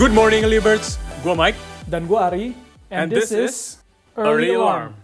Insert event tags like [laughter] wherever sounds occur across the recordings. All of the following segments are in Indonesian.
Good morning, Liberts. Gue Mike. Dan gue Ari. And, this, is Early Alarm.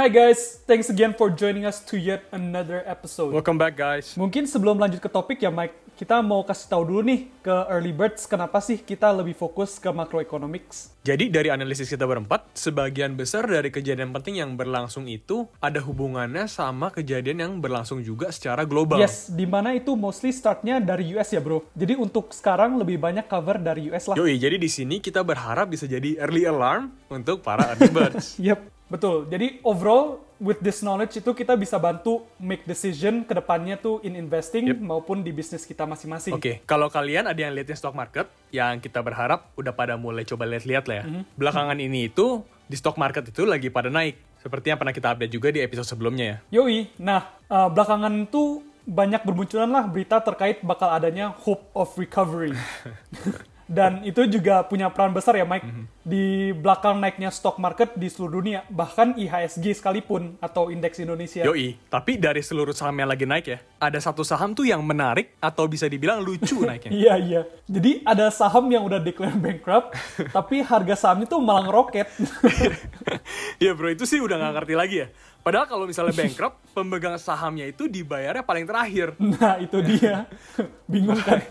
Hi guys, thanks again for joining us to yet another episode. Welcome back, guys. Mungkin sebelum lanjut ke topik ya Mike, kita mau kasih tahu dulu nih ke Early Birds kenapa sih kita lebih fokus ke macroeconomics. Jadi dari analisis kita berempat, sebagian besar dari kejadian penting yang berlangsung itu ada hubungannya sama kejadian yang berlangsung juga secara global. Yes, di mana itu mostly startnya dari US ya bro. Jadi untuk sekarang lebih banyak cover dari US lah. Yoi, jadi di sini kita berharap bisa jadi early alarm untuk para early [laughs] birds. Yep, betul. Jadi overall with this knowledge itu kita bisa bantu make decision ke depannya tuh in investing Yep. maupun di bisnis kita masing-masing. Oke, kalau kalian ada yang liatin stock market, yang kita berharap udah pada mulai coba lihat-lihat lah ya. Belakangan ini itu di stock market itu lagi pada naik. Seperti yang pernah kita update juga di episode sebelumnya ya. Yoi, nah uh, belakangan itu banyak bermunculan lah berita terkait bakal adanya hope of recovery. [laughs] Dan itu juga punya peran besar ya Mike di belakang naiknya stock market di seluruh dunia, bahkan IHSG sekalipun atau indeks Indonesia. Yoi, tapi dari seluruh saham yang lagi naik ya, ada satu saham tuh yang menarik atau bisa dibilang lucu [laughs] naiknya. Iya iya. Jadi ada saham yang udah declare bankrupt, [laughs] tapi harga sahamnya tuh malah ngeroket. [laughs] Iya bro, itu sih udah nggak ngerti lagi ya. Padahal kalau misalnya bankrupt, pemegang sahamnya itu dibayarnya paling terakhir. nah itu dia. Bingung kan?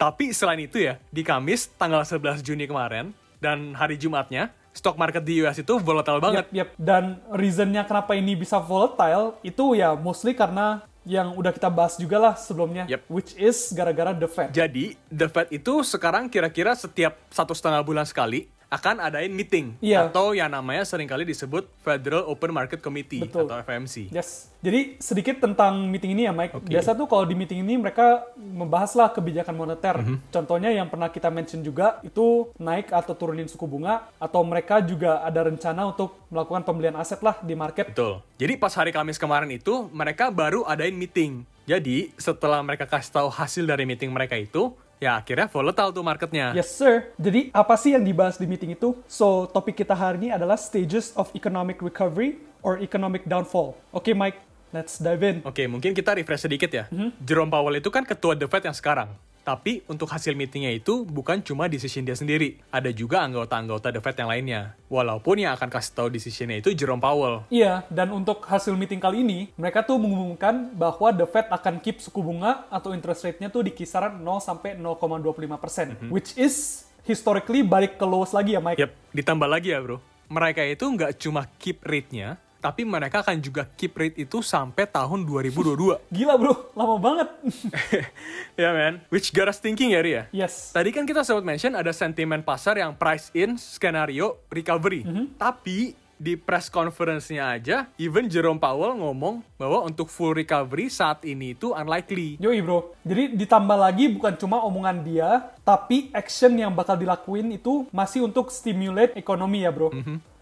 Tapi selain itu ya, di Kamis tanggal 11 Juni kemarin, dan hari Jumatnya, stock market di US itu volatile banget. Yap, yap. Dan reasonnya kenapa ini bisa volatile itu ya mostly karena yang udah kita bahas juga lah sebelumnya, Yap. which is gara-gara the Fed. Jadi, The Fed itu sekarang kira-kira setiap satu setengah bulan sekali akan adain meeting. Iya. Atau yang namanya sering kali disebut Federal Open Market Committee Betul. atau FMC. Yes. Jadi sedikit tentang meeting ini ya Mike. Oke. Biasa tuh kalau di meeting ini mereka membahaslah kebijakan moneter. Mhm. Contohnya yang pernah kita mention juga itu naik atau turunin suku bunga atau mereka juga ada rencana untuk melakukan pembelian aset lah di market. Betul. Jadi pas hari Kamis kemarin itu mereka baru adain meeting. Jadi setelah mereka kasih tahu hasil dari meeting mereka itu, ya akhirnya volatile tuh marketnya. Yes sir. Jadi apa sih yang dibahas di meeting itu? So topik kita hari ini adalah stages of economic recovery or economic downfall. Oke Mike, let's dive in. Oke, mungkin kita refresh sedikit ya. Mhm. Jerome Powell itu kan ketua The Fed yang sekarang. Tapi untuk hasil meetingnya itu bukan cuma decision dia sendiri. Ada juga anggota-anggota The Fed yang lainnya. Walaupun yang akan kasih tahu decisionnya itu Jerome Powell. Iya, dan untuk hasil meeting kali ini, mereka tuh mengumumkan bahwa The Fed akan keep suku bunga atau interest rate-nya tuh di kisaran 0 sampai 0,25 persen, which is historically balik ke lowest lagi ya, Mike. Yap, ditambah lagi ya bro. Mereka itu nggak cuma keep rate-nya, tapi mereka akan juga keep rate itu sampai tahun 2022. [laughs] Gila bro, lama banget. [laughs] ya man, which got us thinking ya Ria. yes. Tadi kan kita sempat mention ada sentimen pasar yang price in skenario recovery. Tapi di press conference-nya aja, even Jerome Powell ngomong bahwa untuk full recovery saat ini itu unlikely. Yoi bro, jadi ditambah lagi bukan cuma omongan dia, tapi action yang bakal dilakuin itu masih untuk stimulate ekonomi ya bro.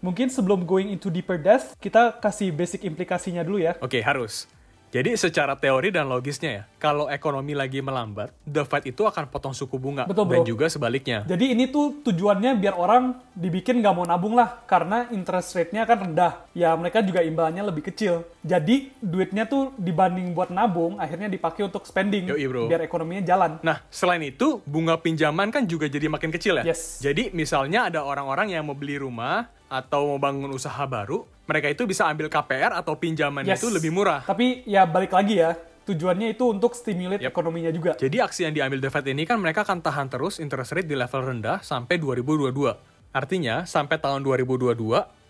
Mungkin sebelum going into deeper depth, kita kasih basic implikasinya dulu ya. Oke, harus. Jadi secara teori dan logisnya ya, kalau ekonomi lagi melambat, The Fed itu akan potong suku bunga. Betul, dan juga sebaliknya. Jadi ini tuh tujuannya biar orang dibikin nggak mau nabung lah, karena interest rate-nya kan rendah. Ya mereka juga imbalannya lebih kecil. Jadi duitnya tuh dibanding buat nabung, akhirnya dipakai untuk spending. Yoi, bro. Biar ekonominya jalan. Nah, selain itu, bunga pinjaman kan juga jadi makin kecil ya. Yes. Jadi, misalnya ada orang-orang yang mau beli rumah atau mau bangun usaha baru, mereka itu bisa ambil KPR atau pinjamannya Yes. itu lebih murah. Tapi ya balik lagi ya, tujuannya itu untuk stimulate Yep. ekonominya juga. Jadi aksi yang diambil The Fed ini kan mereka akan tahan terus interest rate di level rendah sampai 2022. Artinya, sampai tahun 2022,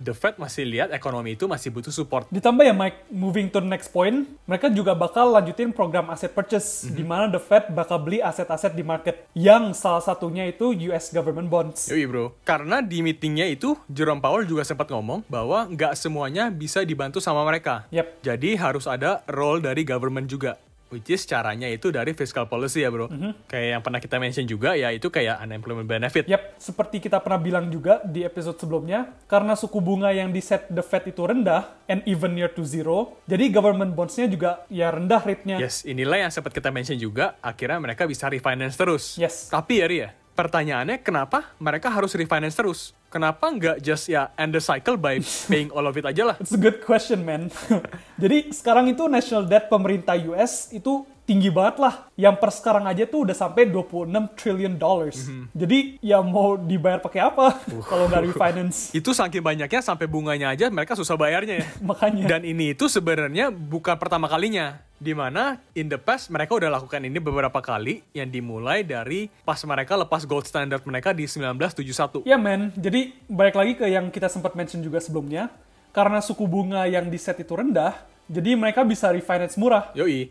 The Fed masih lihat ekonomi itu masih butuh support. Ditambah ya Mike, moving to the next point, mereka juga bakal lanjutin program asset purchase, di mana the Fed bakal beli aset-aset di market, yang salah satunya itu US government bonds. Yoi bro, karena di meetingnya itu, Jerome Powell juga sempat ngomong bahwa nggak semuanya bisa dibantu sama mereka. Yep. Jadi harus ada role dari government juga. Which is caranya itu dari fiscal policy ya bro. Kayak yang pernah kita mention juga, ya itu kayak unemployment benefit. Yap, seperti kita pernah bilang juga di episode sebelumnya, karena suku bunga yang di set the Fed itu rendah, and even near to zero, jadi government bonds-nya juga ya rendah rate-nya. Yes, inilah yang sempat kita mention juga, akhirnya mereka bisa refinance terus. Yes. Tapi ya Ria, pertanyaannya kenapa mereka harus refinance terus? Kenapa nggak just ya end the cycle by [laughs] paying all of it aja lah? It's a good question, man. [laughs] Jadi sekarang itu national debt pemerintah US itu tinggi banget lah. Yang per sekarang aja tuh udah sampai 26 trillion dollars. Mhm. Jadi ya mau dibayar pakai apa kalau nggak refinance? [laughs] Itu saking banyaknya sampai bunganya aja mereka susah bayarnya ya. [laughs] Makanya. Dan ini itu sebenarnya bukan pertama kalinya. Di mana in the past mereka udah lakukan ini beberapa kali yang dimulai dari pas mereka lepas gold standard mereka di 1971. Ya men, jadi balik lagi ke yang kita sempat mention juga sebelumnya. Karena suku bunga yang di set itu rendah, jadi mereka bisa refinance murah. Yoi.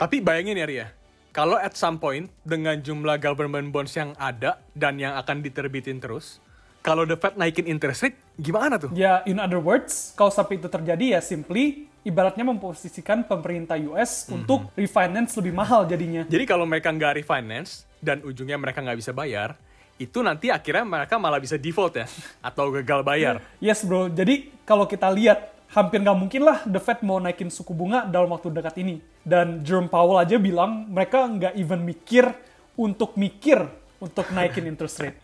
Tapi bayangin ya Ria, kalau at some point dengan jumlah government bonds yang ada dan yang akan diterbitin terus, kalau the Fed naikin interest rate, gimana tuh? Ya, in other words, kalau sampai itu terjadi ya simply ibaratnya memposisikan pemerintah US untuk refinance lebih mahal jadinya. Jadi kalau mereka nggak refinance dan ujungnya mereka nggak bisa bayar, itu nanti akhirnya mereka malah bisa default ya, atau gagal bayar. Yes bro, jadi kalau kita lihat hampir nggak mungkin lah The Fed mau naikin suku bunga dalam waktu dekat ini. Dan Jerome Powell aja bilang mereka nggak even mikir untuk mikir untuk naikin interest rate.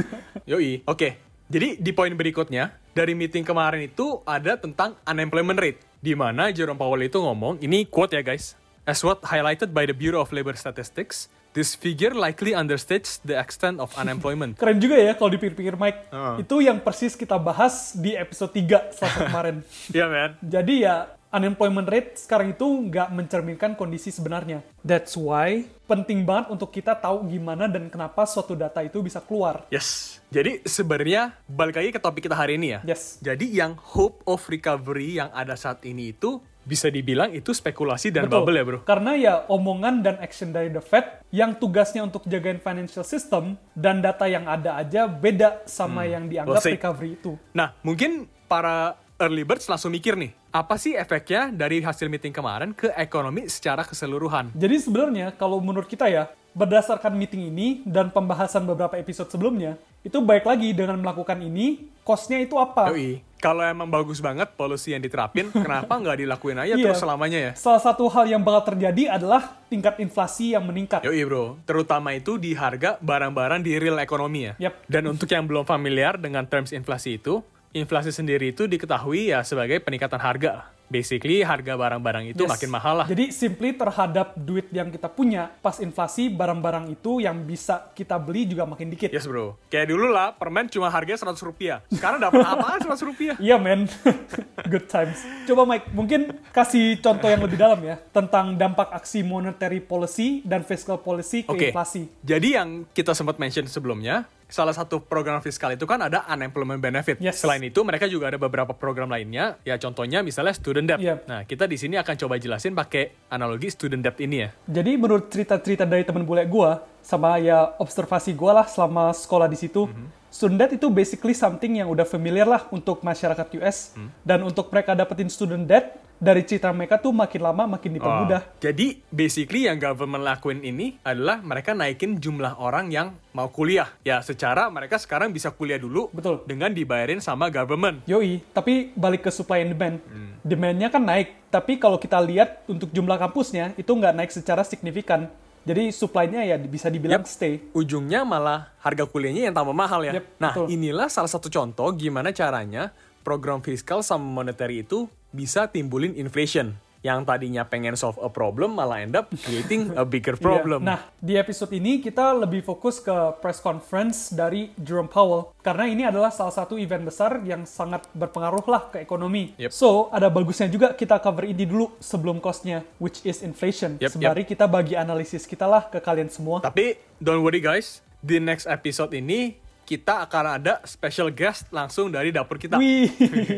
[laughs] Yoi. Oke. Jadi di poin berikutnya dari meeting kemarin itu ada tentang unemployment rate di mana Jerome Powell itu ngomong, ini quote ya guys. As what highlighted by the Bureau of Labor Statistics, this figure likely understates the extent of unemployment. [laughs] Keren juga ya kalau dipikir-pikir Mike. Heeh. Itu yang persis kita bahas di episode 3 selasa [laughs] kemarin. Iya man. Jadi ya unemployment rate sekarang itu nggak mencerminkan kondisi sebenarnya. That's why penting banget untuk kita tahu gimana dan kenapa suatu data itu bisa keluar. Yes. Jadi sebenarnya balik lagi ke topik kita hari ini ya. Yes. Jadi yang hope of recovery yang ada saat ini itu bisa dibilang itu spekulasi dan Betul. bubble ya bro. Karena ya omongan dan action dari The Fed yang tugasnya untuk jagain financial system dan data yang ada aja beda sama yang dianggap We'll recovery itu. Nah, mungkin para early birds langsung mikir nih, apa sih efeknya dari hasil meeting kemarin ke ekonomi secara keseluruhan? Jadi sebenarnya kalau menurut kita ya, berdasarkan meeting ini dan pembahasan beberapa episode sebelumnya, itu baik lagi dengan melakukan ini, cost-nya itu apa? Yoi, kalau emang bagus banget policy yang diterapin, [laughs] kenapa nggak dilakuin aja Iya. terus selamanya ya? Salah satu hal yang bakal terjadi adalah tingkat inflasi yang meningkat. Yoi bro, terutama itu di harga barang-barang di real ekonomi ya. Yap. Dan untuk yang belum familiar dengan terms inflasi itu, inflasi sendiri itu diketahui ya sebagai peningkatan harga. Basically harga barang-barang itu Yes. makin mahal lah. Jadi simply terhadap duit yang kita punya, pas inflasi barang-barang itu yang bisa kita beli juga makin dikit. Yes bro, kayak dulu lah permen cuma harganya 100 rupiah. Sekarang dapat apaan [laughs] 100 rupiah? Iya men, [laughs] good times. Coba Mike, mungkin kasih contoh yang lebih dalam ya tentang dampak aksi monetary policy dan fiscal policy ke Oke, inflasi. jadi yang kita sempat mention sebelumnya, salah satu program fiskal itu kan ada unemployment benefit. Yes. Selain itu, mereka juga ada beberapa program lainnya. Ya contohnya misalnya student debt. Yep. Nah, kita di sini akan coba jelasin pakai analogi student debt ini ya. Jadi menurut cerita-cerita dari teman bule gua sama ya observasi gua lah selama sekolah di situ, student debt itu basically something yang udah familiar lah untuk masyarakat US dan untuk mereka dapetin student debt dari cerita mereka tuh makin lama makin dipermudah. Oh, Jadi basically yang government lakuin ini adalah mereka naikin jumlah orang yang mau kuliah. Ya secara mereka sekarang bisa kuliah dulu Betul. dengan dibayarin sama government. Yoi, tapi balik ke supply and demand. Demand-nya kan naik, tapi kalau kita lihat untuk jumlah kampusnya itu nggak naik secara signifikan. Jadi supply-nya ya bisa dibilang Yep. stay. Ujungnya malah harga kuliahnya yang tambah mahal ya. Yep, nah betul. inilah salah satu contoh gimana caranya program fiskal sama monetary itu bisa timbulin inflation. Yang tadinya pengen solve a problem malah end up creating a bigger Iya. problem. Nah, di episode ini kita lebih fokus ke press conference dari Jerome Powell karena ini adalah salah satu event besar yang sangat berpengaruh lah ke ekonomi. Yep. So, ada bagusnya juga kita cover ini dulu sebelum cost-nya, which is inflation. Yep, Sembari kita bagi analisis kita lah ke kalian semua. Tapi don't worry guys, di next episode ini kita akan ada special guest langsung dari dapur kita. Wih,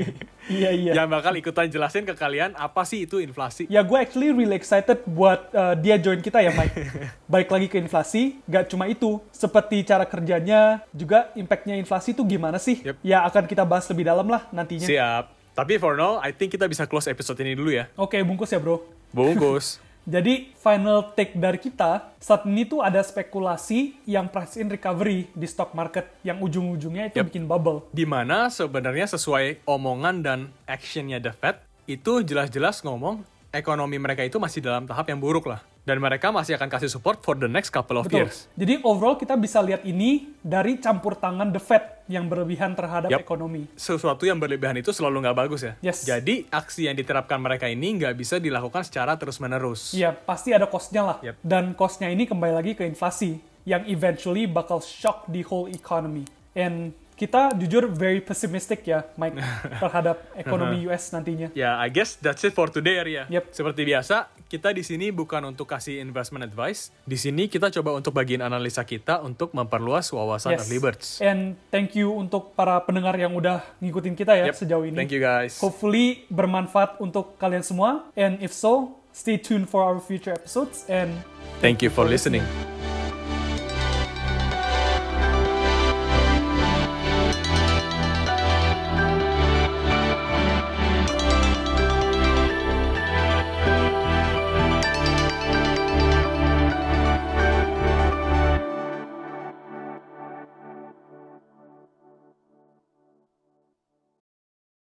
[laughs] iya iya. Yang bakal ikutan jelasin ke kalian apa sih itu inflasi. Ya gue actually really excited buat uh, dia join kita ya Mike. [laughs] Baik lagi ke inflasi, gak cuma itu. Seperti cara kerjanya, juga impactnya inflasi itu gimana sih? Yep. Ya akan kita bahas lebih dalam lah nantinya. Siap. Tapi for now, I think kita bisa close episode ini dulu ya. Oke, bungkus ya bro. Bungkus. [laughs] Jadi final take dari kita, saat ini tuh ada spekulasi yang price in recovery di stock market yang ujung-ujungnya itu Yep. bikin bubble. Di mana sebenarnya sesuai omongan dan actionnya The Fed, itu jelas-jelas ngomong ekonomi mereka itu masih dalam tahap yang buruk lah. Dan mereka masih akan kasih support for the next couple of Betul. years. Jadi overall kita bisa lihat ini dari campur tangan The Fed yang berlebihan terhadap Yap. ekonomi. Sesuatu yang berlebihan itu selalu nggak bagus ya. Yes. Jadi aksi yang diterapkan mereka ini nggak bisa dilakukan secara terus-menerus. Iya, pasti ada cost-nya lah. Yep. Dan cost-nya ini kembali lagi ke inflasi yang eventually bakal shock the whole economy. And kita jujur very pessimistic ya, Mike, [laughs] terhadap ekonomi US nantinya. Ya, I guess that's it for today, Arya. Yep. Seperti biasa, kita di sini bukan untuk kasih investment advice. Di sini kita coba untuk bagiin analisa kita untuk memperluas wawasan Yes. early birds. And thank you untuk para pendengar yang udah ngikutin kita ya Yep. sejauh ini. Thank you guys. Hopefully bermanfaat untuk kalian semua. And if so, stay tuned for our future episodes. And Thank you for listening.